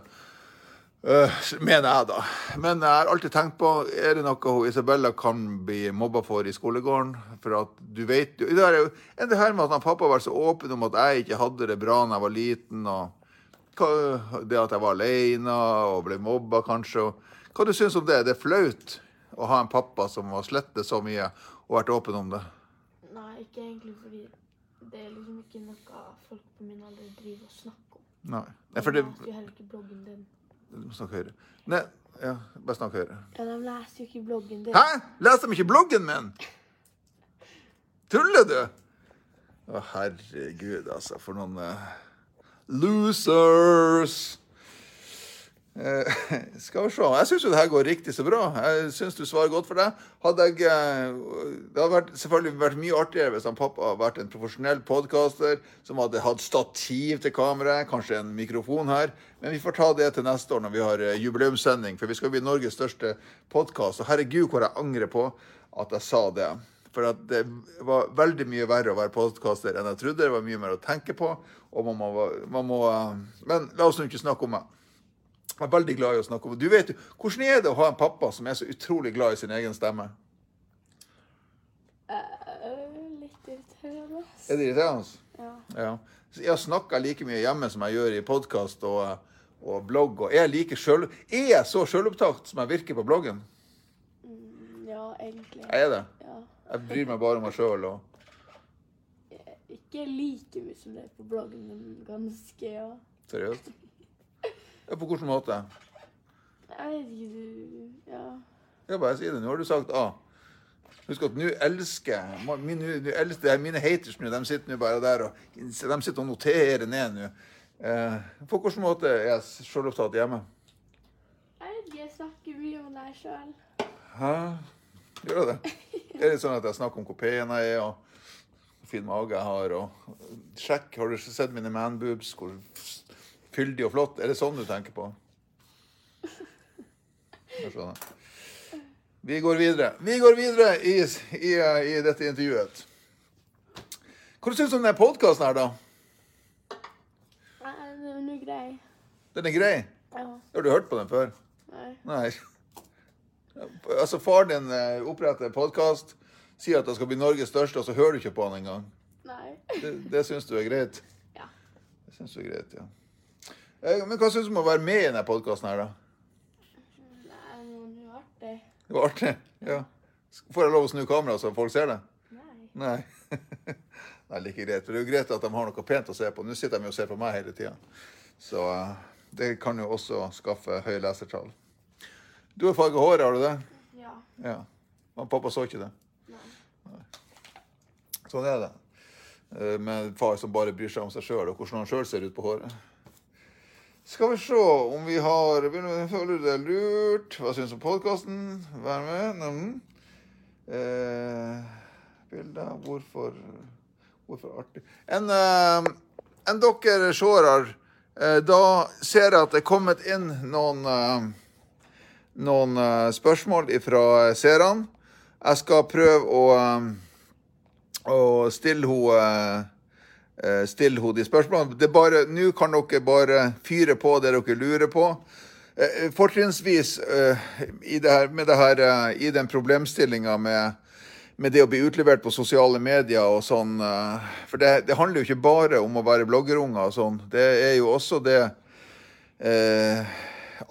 Eh, mener jeg, da. Men jeg har alltid tenkt på er det noe Isabella kan bli mobba for i skolegården. For at du vet jo Det er jo det her med at han pappa var så åpen om at jeg ikke hadde det bra da jeg var liten. og Det at jeg var alene og ble mobba, kanskje. og Hva du syns om det? Det er flaut å ha en pappa som har slettet så mye og vært åpen om det. Nei, ikke egentlig, fordi det er liksom ikke noe folk på min alder driver og snakker om. Nei. Nei for det De leser jo heller ikke bloggen din. Du må snakke høyere. Nei, ja, bare snakk høyere. Ja, de leser jo ikke bloggen din. Hæ? Leser de ikke bloggen min? Tuller du? Å, herregud, altså. For noen uh... losers. Eh, skal vi se. Jeg syns jo det her går riktig så bra. Jeg syns du svarer godt for det. Hadde jeg, eh, det hadde vært, selvfølgelig vært mye artigere hvis han pappa hadde vært en profesjonell podkaster som hadde hatt stativ til kameraet, kanskje en mikrofon her. Men vi får ta det til neste år når vi har eh, jubileumssending, for vi skal bli Norges største podkast. Og herregud, hvor jeg angrer på at jeg sa det. For det var veldig mye verre å være podkaster enn jeg trodde. Det var mye mer å tenke på. Og man må, man må, men la oss nå ikke snakke om meg. Er veldig glad i å snakke om Du vet jo, Hvordan er det å ha en pappa som er så utrolig glad i sin egen stemme? Eh, litt irriterende. Er det irriterende? Ja. Ja. Jeg snakker like mye hjemme som jeg gjør i podkast og, og blogg. Og er like selv, er jeg så sjølopptatt som jeg virker på bloggen? Mm, ja, egentlig. Jeg er det. Ja. Jeg bryr meg bare om meg sjøl. Og... Ikke like mye som det er på bloggen, men ganske, ja. Seriøst? Ja, på hvilken måte? Jeg vet ikke, du Ja. Ja, bare si det. Nå har du sagt A. Husk at nå elsker mine, mine haters nå, de sitter nå bare der og de sitter og noterer ned nå. Eh, på hvilken måte er jeg sjølopptatt hjemme? Jeg vet ikke, jeg snakker mye om deg sjøl. Hæ? Gjør jeg det? Det Er litt sånn at jeg snakker om hvor pen jeg er, og hvor fin mage jeg har, og Sjekk, har du sett mine manboobs, hvor fyldig og flott? Er det sånn du tenker på? Jeg skjønner. Vi går videre. Vi går videre i, i, i dette intervjuet. Hva syns du om denne podkasten her, da? Nei, den er grei. Den er grei? Ja. Har du hørt på den før? Nei. Nei. Altså, faren din eh, oppretter podkast, sier at han skal bli Norges største, og så hører du ikke på han engang. Det, det syns du er greit? Ja. Det syns du er greit, ja. Eh, Men hva syns du om å være med i denne podkasten her, da? Nei, det var artig. Det var artig? Ja. Får jeg lov å snu kameraet så folk ser det? Nei. Nei. Nei, like greit. For det er jo greit at de har noe pent å se på. Nå sitter de jo og ser på meg hele tida. Så eh, det kan jo også skaffe høye lesertall. Du har farga håret, har du det? Ja. Ja. Men pappa så ikke det. Nei. Sånn er det. Eh, Med en far som bare bryr seg om seg sjøl, og hvordan han sjøl ser ut på håret. Skal vi se om vi har Føler det er lurt? Hva syns du om podkasten? Vær med. Mm. Eh, bilder Hvorfor Hvorfor artig? En, eh, en dere seere, eh, da ser jeg at det er kommet inn noen eh, noen eh, spørsmål fra seerne. Jeg skal prøve å, eh, å stille henne eh, spørsmål. er bare, Nå kan dere bare fyre på det dere lurer på. Eh, Fortrinnsvis eh, i, det her, med det her, i den problemstillinga med, med det å bli utlevert på sosiale medier og sånn. For det, det handler jo ikke bare om å være bloggerunger og sånn. Det er jo også det eh,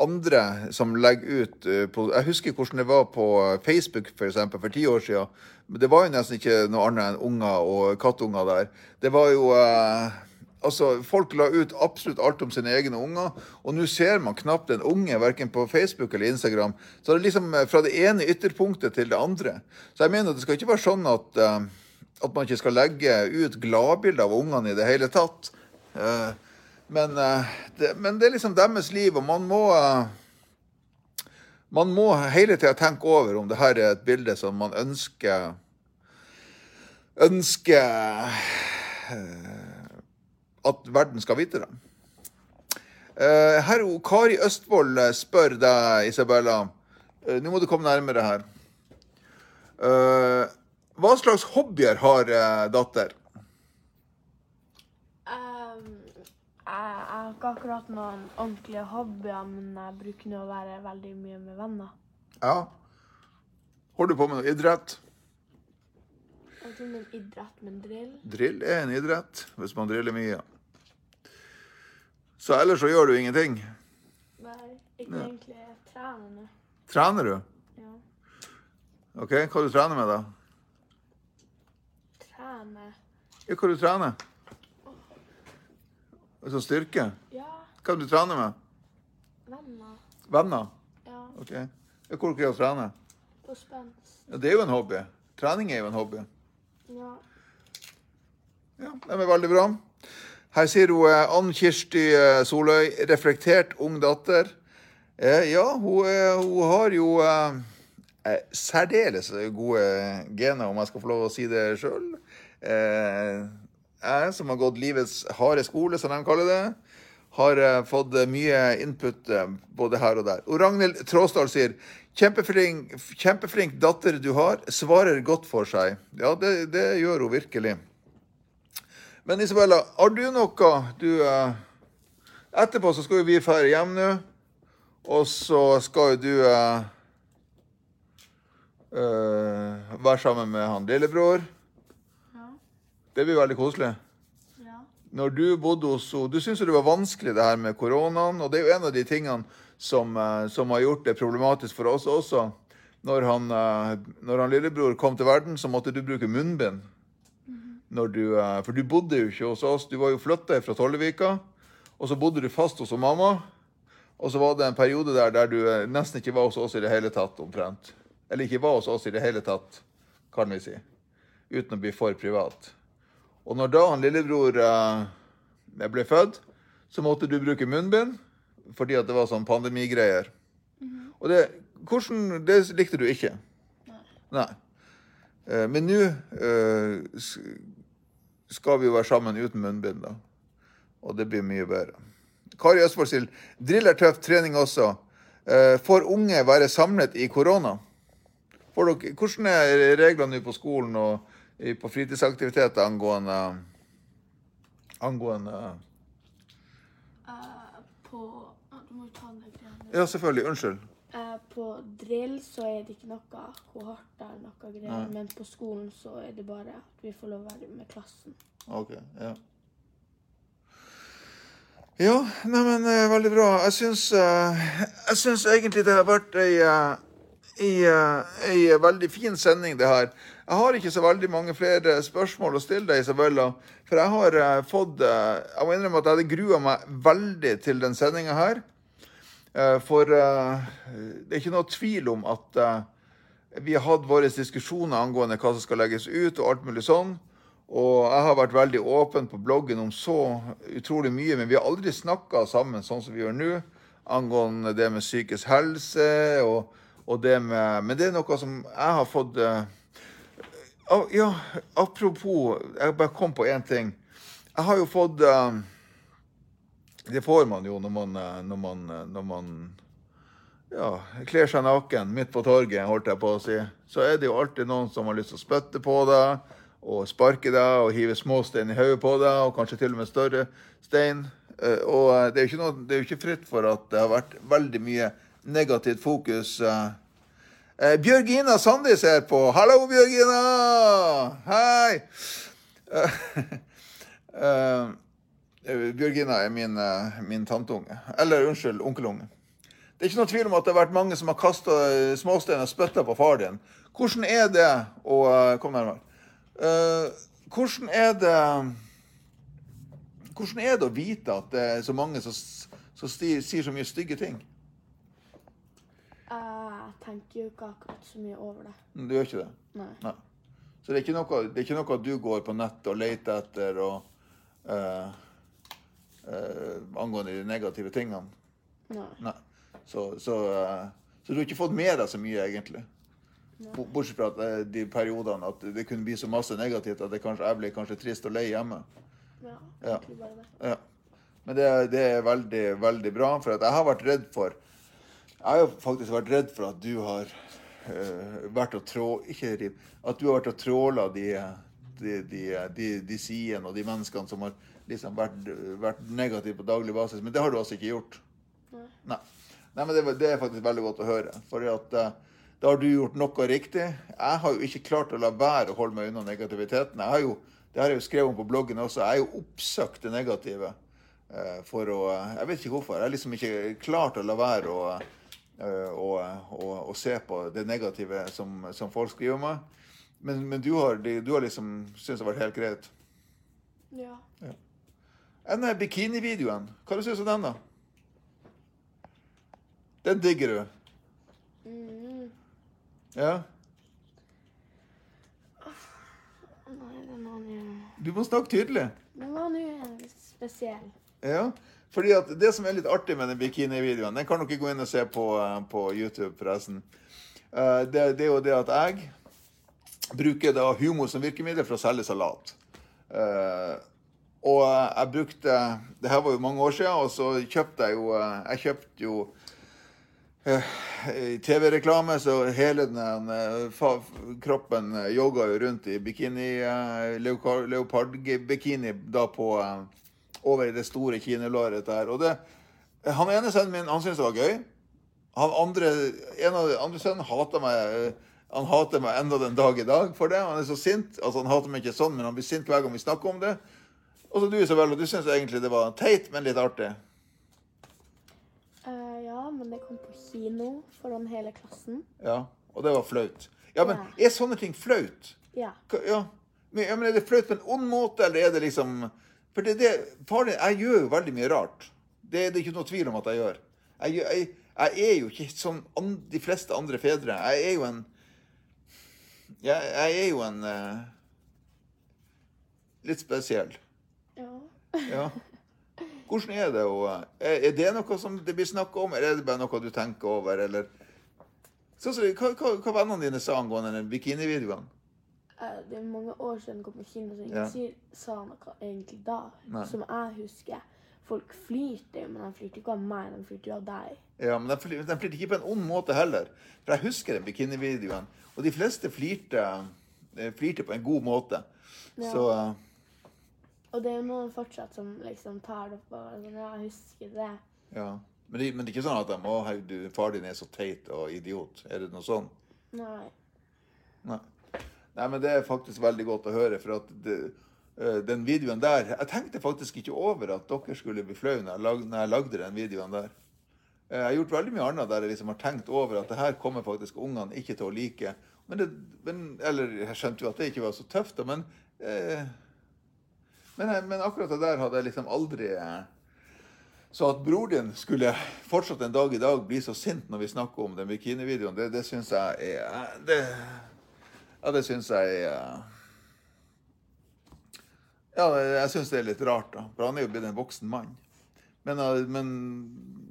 andre som legger ut eh, på Jeg husker hvordan det var på Facebook for, eksempel, for ti år siden. Men Det var jo nesten ikke noe annet enn unger og kattunger der. Det var jo eh, Altså, Folk la ut absolutt alt om sine egne unger, og nå ser man knapt en unge, verken på Facebook eller Instagram. Så det er liksom eh, fra det ene ytterpunktet til det andre. Så jeg mener at det skal ikke være sånn at, eh, at man ikke skal legge ut gladbilder av ungene i det hele tatt. Men, eh, det, men det er liksom deres liv, og man må eh, Man må hele tida tenke over om det her er et bilde som man ønsker Ønsker eh, at verden skal vite det. Herr Kari Østvold eh, spør deg, Isabella Nå må du komme nærmere her. Hva slags hobbyer har datter? Jeg, jeg har ikke akkurat noen ordentlige hobbyer, men jeg bruker nå å være veldig mye med venner. Ja. Holder du på med noe idrett? Jeg tror en idrett men drill. Drill er en idrett, hvis man driller mye. Så ellers så gjør du ingenting. Nei, ikke egentlig. Jeg trener nå. Trener du? Ja. OK, hva du trener med, da? Trener. Ja, hva du trener? Sånn styrke? Ja, Hva du trener med? venner. Venner? Ja, OK. Hvor skal du trene? på spenst. Ja, det er jo en hobby. Trening er jo en hobby. Ja. Ja, det er veldig bra. Her sier hun eh, Ann Kirsti eh, Soløy, reflektert ung datter. Eh, ja, hun, eh, hun har jo eh, eh, særdeles gode gener, om jeg skal få lov å si det sjøl. Eh, jeg som har gått livets harde skole, som de kaller det, har eh, fått eh, mye input eh, både her og der. Og Ragnhild Tråsdal sier kjempeflink, kjempeflink datter du har, svarer godt for seg. Ja, det, det gjør hun virkelig. Men Isabella, har du noe du eh, Etterpå så skal vi dra hjem nå. Og så skal jo du eh, eh, være sammen med han lillebror. Det blir veldig koselig. Ja. Når du bodde hos henne Du syns jo det var vanskelig det her med koronaen. Og det er jo en av de tingene som, eh, som har gjort det problematisk for oss også. Når han, eh, når han lillebror kom til verden, så måtte du bruke munnbind. Når du, eh, for du bodde jo ikke hos oss. Du var jo flytta fra Tollevika. Og så bodde du fast hos mamma. Og så var det en periode der der du nesten ikke var hos oss i det hele tatt, omtrent. Eller ikke var hos oss i det hele tatt, kan vi si. Uten å bli for privat. Og når da han lillebror eh, ble født, så måtte du bruke munnbind fordi at det var sånn pandemigreier. Og det, hvordan, det likte du ikke? Nei. Eh, men nå eh, skal vi jo være sammen uten munnbind, da. Og det blir mye bedre. Kari Østfold sier drill er tøft, trening også. Eh, får unge være samlet i korona? Dere, hvordan er reglene nå på skolen og på fritidsaktiviteter angående angående uh, på ah, Du må ta den greia. Ja, selvfølgelig. Unnskyld. Uh, på drill så er det ikke noe kohorter eller noe greier, men på skolen så er det bare at vi får lov å være med klassen. Ok, ja. Ja, neimen veldig bra. Jeg syns, uh, jeg syns egentlig det har vært ei, eh, ei, eh, ei veldig fin sending, det her. Jeg har ikke så veldig mange flere spørsmål å stille deg, Isabella. For jeg har eh, fått eh, Jeg må innrømme at jeg hadde grua meg veldig til den sendinga her. Eh, For eh, det er ikke noe tvil om at eh, vi har hatt våre diskusjoner angående hva som skal legges ut, og alt mulig sånn. Og jeg har vært veldig åpen på bloggen om så utrolig mye, men vi har aldri snakka sammen sånn som vi gjør nå, angående det med psykisk helse og, og det med Men det er noe som jeg har fått ah, Ja, apropos Jeg bare kom på én ting. Jeg har jo fått uh, Det får man jo når man, eh, når man, når man ja, kler seg naken midt på torget, holdt jeg på å si, så er det jo alltid noen som har lyst til å spytte på deg, og sparke deg, og hive småstein i hodet på deg, og kanskje til og med større stein. Og det er jo ikke, ikke fritt for at det har vært veldig mye negativt fokus. eh. Eh, Bjørgina Sandis er på. Hallo, Bjørgina! Hei! Eh, Bjørgina er min, min tanteunge. Eller unnskyld, onkelunge. Det er ikke noe tvil om at det har vært mange som har kasta småstein og spytta på far din. Hvordan er det å Kom nærmere. Hvordan er det Hvordan er det å vite at det er så mange som, som sier så mye stygge ting? Jeg tenker jo ikke akkurat så mye over det. Du gjør ikke det? Nei. Nei. Så det er noe, det er ikke noe du går på nettet og leter etter og eh, eh, angående de negative tingene? Nei. Nei. Så, så, eh, så du har ikke fått med deg så mye, egentlig? Nei. Bortsett fra at eh, de periodene at det kunne bli så masse negativt at det kanskje, jeg ble kanskje trist og lei hjemme. Ja, Ja. egentlig bare det. Ja. Men det, det er veldig, veldig bra, for jeg har vært redd for Jeg har jo faktisk vært redd for at du har uh, vært og trå... Ikke riv, At du har vært og tråla de, de, de, de, de sidene og de menneskene som har liksom vært, vært negative på daglig basis. Men det har du altså ikke gjort. Nei. Nei. Nei, men det, det er faktisk veldig godt å høre. For at, uh, da har du gjort noe riktig. Jeg har jo ikke klart å la være å holde meg unna negativiteten. Jeg har jo, det har jeg jo skrevet om på bloggen også. Jeg har jo oppsøkt det negative. eh, For å Jeg vet ikke hvorfor. Jeg har liksom ikke klart å la være å, eh, å, å, å se på det negative som, som folk skriver med. meg. Men, men du, har, du har liksom syntes det har vært helt greit. Ja. Den der bikinivideoen, hva syns du om den, da? Den digger du? Mm. Ja? Nei, den var jo Du må snakke tydelig. Den var nå spesiell. Ja. Fordi at Det som er litt artig med den bikinivideoen Den kan dere gå inn og se på, eh, på YouTube, forresten. Eh, Det, det er jo det at jeg bruker da humor som virkemiddel for å selge salat. Eh, og jeg brukte Det her var jo mange år siden, og så kjøpte jeg jo Jeg kjøpte jo TV-reklame, så hele den kroppen jogga jo rundt i bikini, leopard- leopardbikini da på over i det store kinelåret der. Og det, han ene sønnen min han syntes det var gøy. Han andre, en av de andre sønnen hater meg eh, han hater meg enda den dag i dag for det. Han er så sint. altså Han hater meg ikke sånn, men han blir sint hver gang vi snakker om det. Og så du, Isabella, du syns egentlig det var teit, men litt artig. Uh, ja, men det kom på kino foran hele klassen. Ja, Og det var flaut. Ja, men Ja. er sånne ting flaut? Ja. Ja. Men, ja, men Er det flaut på en ond måte, eller er det liksom For det, det, far, jeg gjør jo veldig mye rart. Det er det ikke noe tvil om at jeg gjør. Jeg, jeg, jeg er jo ikke som de fleste andre fedre. Jeg er jo en Jeg, jeg er jo en uh, Litt spesiell. Ja. Ja. Hvordan er det å Er det noe som det blir snakka om, eller er det bare noe du tenker over, eller Sånn som- hva, hva, hva vennene dine sa angående den bikinivideoen? Eh, det er mange år siden jeg kom på kino, så ingen Ja. sier, sa noe egentlig da, Nei. som jeg husker. folk flirte jo, men de flirte ikke av meg, de flirte jo av deg. Ja, men de, flir- flirte ikke på en ond måte heller. For jeg husker den bikinivideoen, og de fleste flirte, eh, flirte på en god måte. Ja. Så uh... Og det er jo noen fortsatt som liksom tar det på sånn, ja, jeg husker det. ja. Men, de, men det er ikke sånn at de å, hei, du, far din er så teit og idiot. Er det noe sånn? Nei. Nei. Nei, men det er faktisk veldig godt å høre, for at det, eh, den videoen der Jeg tenkte faktisk ikke over at dere skulle bli flaue når, når jeg lagde den videoen der. Eh, Jeg har gjort veldig mye annet der jeg liksom har tenkt over at det her kommer faktisk ungene ikke til å like. Men det, men, eller jeg skjønte jo at det ikke var så tøft, da, men eh, men, men akkurat det der hadde jeg liksom aldri eh, Så at bror din skulle fortsatt en dag i dag bli så sint når vi snakker om den bikinivideoen, det, det syns jeg er det, Ja, det syns jeg er Ja, jeg syns det er litt rart, da. For han er jo blitt en voksen mann. Men, eh, men,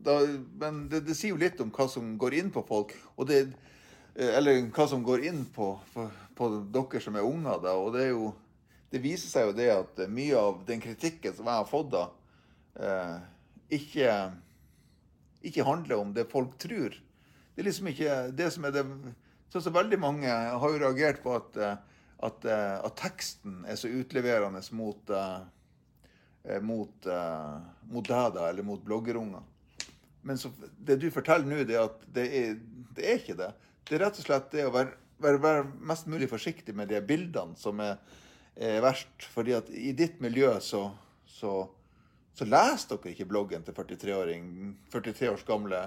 da, men det, det sier jo litt om hva som går inn på folk. Og det, eh, eller hva som går inn på, på, på dere som er unger. Da. Og det, jo, det viser seg jo det at mye av den kritikken som jeg har fått da, eh, ikke, ikke handler om det folk tror. Det er liksom ikke det som er det Sånn som veldig mange har jo reagert på at, eh, at, eh, at teksten er så utleverende mot eh, mot, mot deg, eller mot bloggerunger. Men så, det du forteller nå, det er at det er, det er ikke det. Det er rett og slett det å være, være, være mest mulig forsiktig med de bildene som er, er verst. Fordi at i ditt miljø så, så, så leser dere ikke bloggen til 43-åring, 43 års gamle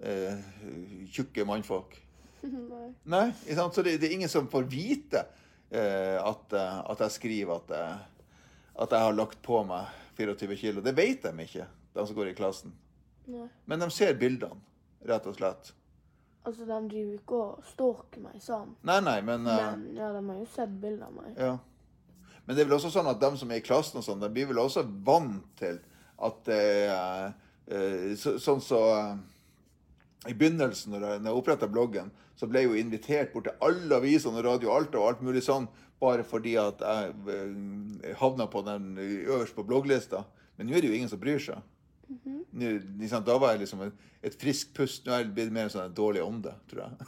eh, tjukke mannfolk. Nei. Nei, ikke sant? så det, det er ingen som får vite eh, at, eh, at jeg skriver at, jeg- at jeg har lagt på meg 24 kilo. Det vet de ikke, de som går i klassen. Nei. Men de ser bildene, rett og slett. Altså, de driver ikke og stalker meg sånn. Nei, nei, men, eh, Men ja, de har jo sett bilder av meg. ja. men det er vel også sånn at de som er i klassen, og sånn, de blir vel også vant til at det er eh, så, Sånn så eh, I begynnelsen, når jeg, når jeg oppretta bloggen, så ble jeg jo invitert bort til alle avisene og Radio Alta og alt mulig sånn, bare fordi at jeg jeg havna på den øverst på blogglista. Men nå er det jo ingen som bryr seg. Nå, liksom, da var jeg liksom et, et friskt pust. Nå er jeg blitt mer sånn en dårlig ånde, tror jeg.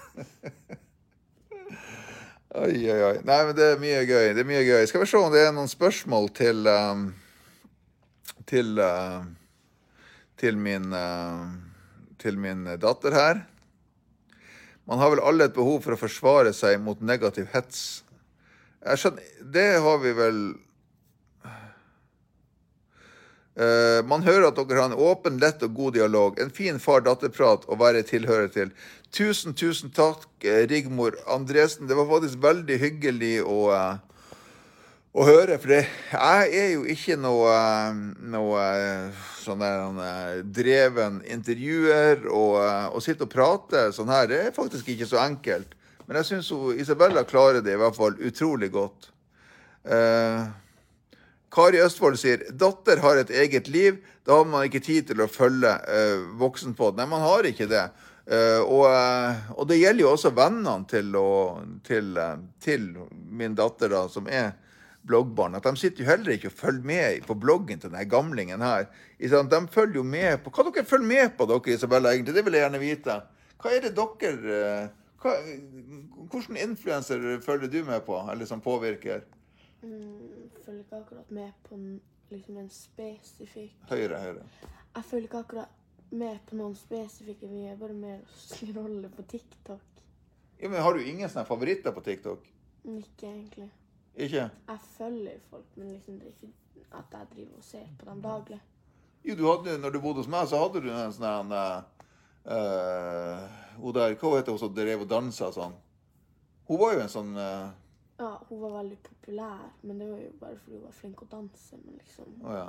oi, oi, oi. Nei, men det er mye gøy. Det er mye gøy. Skal vi se om det er noen spørsmål til um, til, uh, til min uh, til min datter her. Man har vel alle et behov for å forsvare seg mot negativ hets. Jeg skjønner, Det har vi vel Uh, man hører at dere har en åpen, lett og god dialog. En fin far-datter-prat å være tilhører til. Tusen, tusen takk, eh, Rigmor Andresen. Det var faktisk veldig hyggelig å, eh, å høre. For jeg er jo ikke noe, noe sånn der eh, dreven intervjuer. Og eh, å sitte og prate sånn her, det er faktisk ikke så enkelt. Men jeg syns Isabella klarer det i hvert fall utrolig godt. Eh, Kari Østfold sier datter har et eget liv. Da har man ikke tid til å følge eh, voksen på. Nei, man har ikke det. Eh, og, eh, og det gjelder jo også vennene til, å, til, til min datter, da, som er bloggbarn. At de sitter jo heller ikke og følger med på bloggen til denne gamlingen her. De følger jo med på Hva dere følger med på, dere, Isabella? egentlig? Det vil jeg gjerne vite. Hva er det dere eh, hva, Hvilken influenser følger du med på, eller som påvirker? Mm, følger ikke akkurat med på liksom en spesifikk Høyre, høyre. Jeg følger ikke akkurat med på noen spesifikke. Vi er bare med å scrolle på TikTok. Ja, men Har du ingen sånne favoritter på TikTok? Ikke egentlig. Ikke? Jeg følger folk, men liksom det er ikke at jeg driver og ser på dem daglig. Jo, du hadde, når du bodde hos meg, så hadde du en sånn en, uh, Hun der, hva heter hun som drev og dansa sånn? Hun var jo en sånn uh, Ja, hun var veldig populær, men det var jo bare fordi hun var flink å danse. Men liksom oh, ja.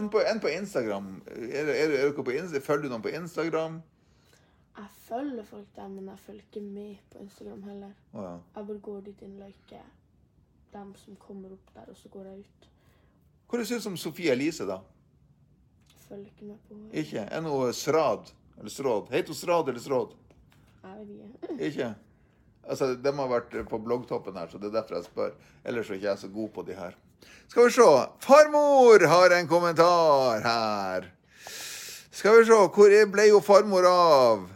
En på, en på Instagram. Er, er, er på Insta, følger du noen på Instagram? Jeg følger folk der, men jeg følger ikke med på Instagram heller. Oh, ja. Jeg bare går dit inn og liker dem som kommer opp der, og så går jeg ut. Hva syns du om Sofie Elise, da? Følger ikke med på. Ikke? Er hun Srad? Eller Stråd? Heter hun Srad eller Stråd? Jeg vet ikke. Ikke? Altså, De har vært på bloggtoppen her, så det er derfor jeg spør. Ellers er ikke jeg så god på de her. Skal vi se. Farmor har en kommentar her. Skal vi se. Hvor ble jo farmor av?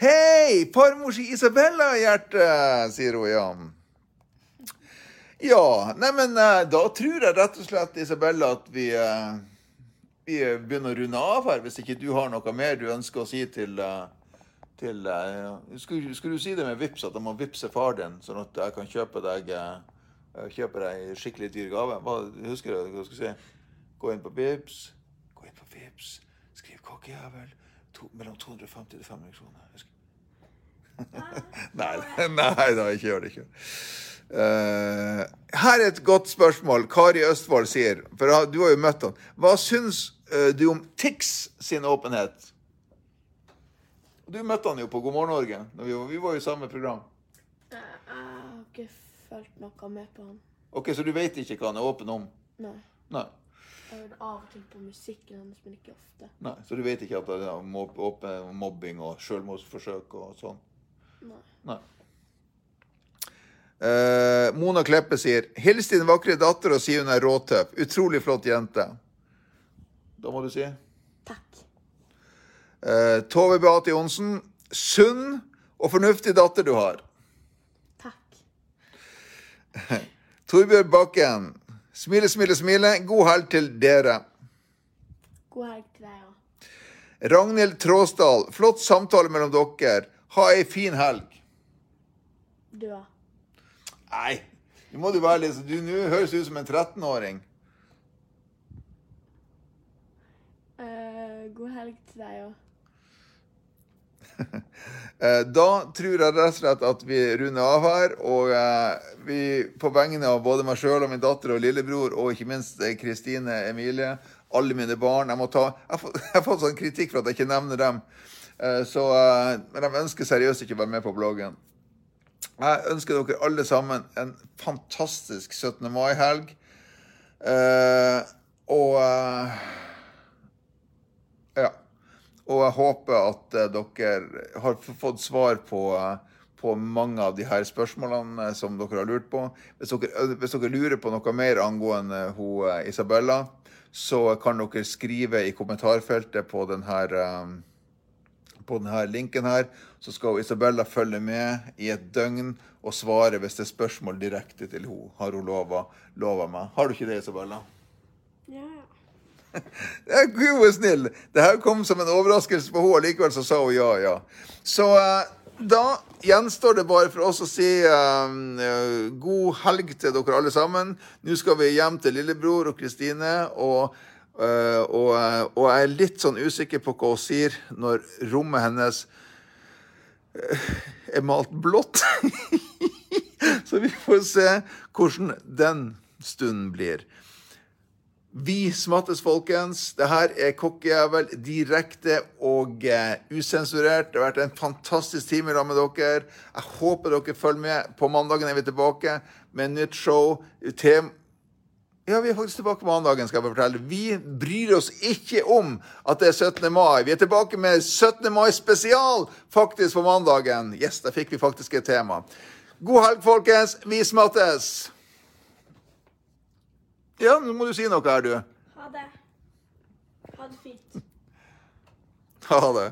Hei, farmor si Isabella, hjerte, sier hun Jan. Ja, neimen da tror jeg rett og slett, Isabella, at vi, eh, vi begynner å runde av her. Hvis ikke du har noe mer du ønsker å si til, eh, til eh, skulle, skulle, du si det med Vips, at jeg må vippse far din, sånn at jeg kan kjøpe deg kjøpe deg skikkelig dyr gave. Hva, husker du hva jeg skulle si? Gå inn på Vips. Gå inn på Vips. Skriv 'kokkejævel'. Mellom 250 til 500 kroner. Nei, nei da, ikke gjør det ikke. Uh, her er et godt spørsmål. Kari Østfold sier, for du har jo møtt han. Hva syns uh, du om Tix sin åpenhet? Du møtte han jo på God morgen Norge. Vi var, vi var jo i samme program. Jeg har ikke fulgt noe med på han. Ok, Så du vet ikke hva han er åpen om? Nei. Nei. Jeg hører av og til på musikken hans, men ikke ofte. Nei, Så du vet ikke at det er mob mobbing og selvmordsforsøk og sånn? Nei. Nei. Uh, Mona Kleppe sier 'Hils din vakre datter og si hun er råtøff'. Utrolig flott jente. Da må du si? Takk. Uh, Tove Beate Johnsen. Sunn og fornuftig datter du har. Takk. Torbjørn Bakken. Smile, smile, smile. God helg til dere. God helg til deg òg. Ragnhild Tråsdal. Flott samtale mellom dere. Ha ei en fin helg. Du òg. Nei, nå må du være litt Du nå høres ut som en 13-åring. Uh, eh, god helg til deg òg. Eh, da tror jeg rett og slett at vi runder av her. Og eh, vi på vegne av både meg sjøl og min datter og lillebror, og ikke minst Kristine Emilie, alle mine barn Jeg, må ta, jeg har fått sånn kritikk for at jeg ikke nevner dem. Så, men de ønsker seriøst ikke å være med på bloggen. Jeg ønsker dere alle sammen en fantastisk 17. mai-helg. Og ja. Og jeg håper at dere har fått svar på, på, mange av de her spørsmålene som dere har lurt på. Hvis dere, hvis dere lurer på noe mer angående hun, Isabella, så kan dere skrive i kommentarfeltet på denne, på denne linken her. Så skal Isabella følge med i et døgn og svare hvis det er spørsmål direkte til henne. Har hun lova meg. Har du ikke det, Isabella? Ja, ja. Gud var snill! Det her kom som en overraskelse på henne. Likevel så sa hun ja, ja. Så uh, da gjenstår det bare for oss å si uh, god helg til dere alle sammen. Nå skal vi hjem til lillebror og Kristine. Og, og, og, jeg er litt sånn usikker på hva hun sier når rommet hennes er malt blått. så vi får se hvordan den stunden blir. Vi smattes, folkens. Det her er Kokkejævel direkte og uh, usensurert. Det har vært en fantastisk time sammen med dere. Jeg håper dere følger med. På mandagen er vi tilbake med et nytt show. Tem ja, vi er faktisk tilbake på mandagen, skal jeg fortelle. Vi bryr oss ikke om at det er 17. mai. Vi er tilbake med 17. mai spesial faktisk på mandagen. Yes, da fikk vi faktisk et tema. God helg, folkens. Vi smattes. Ja, nå må du si noe her, du. Ha det. Ha det fint. Ha det.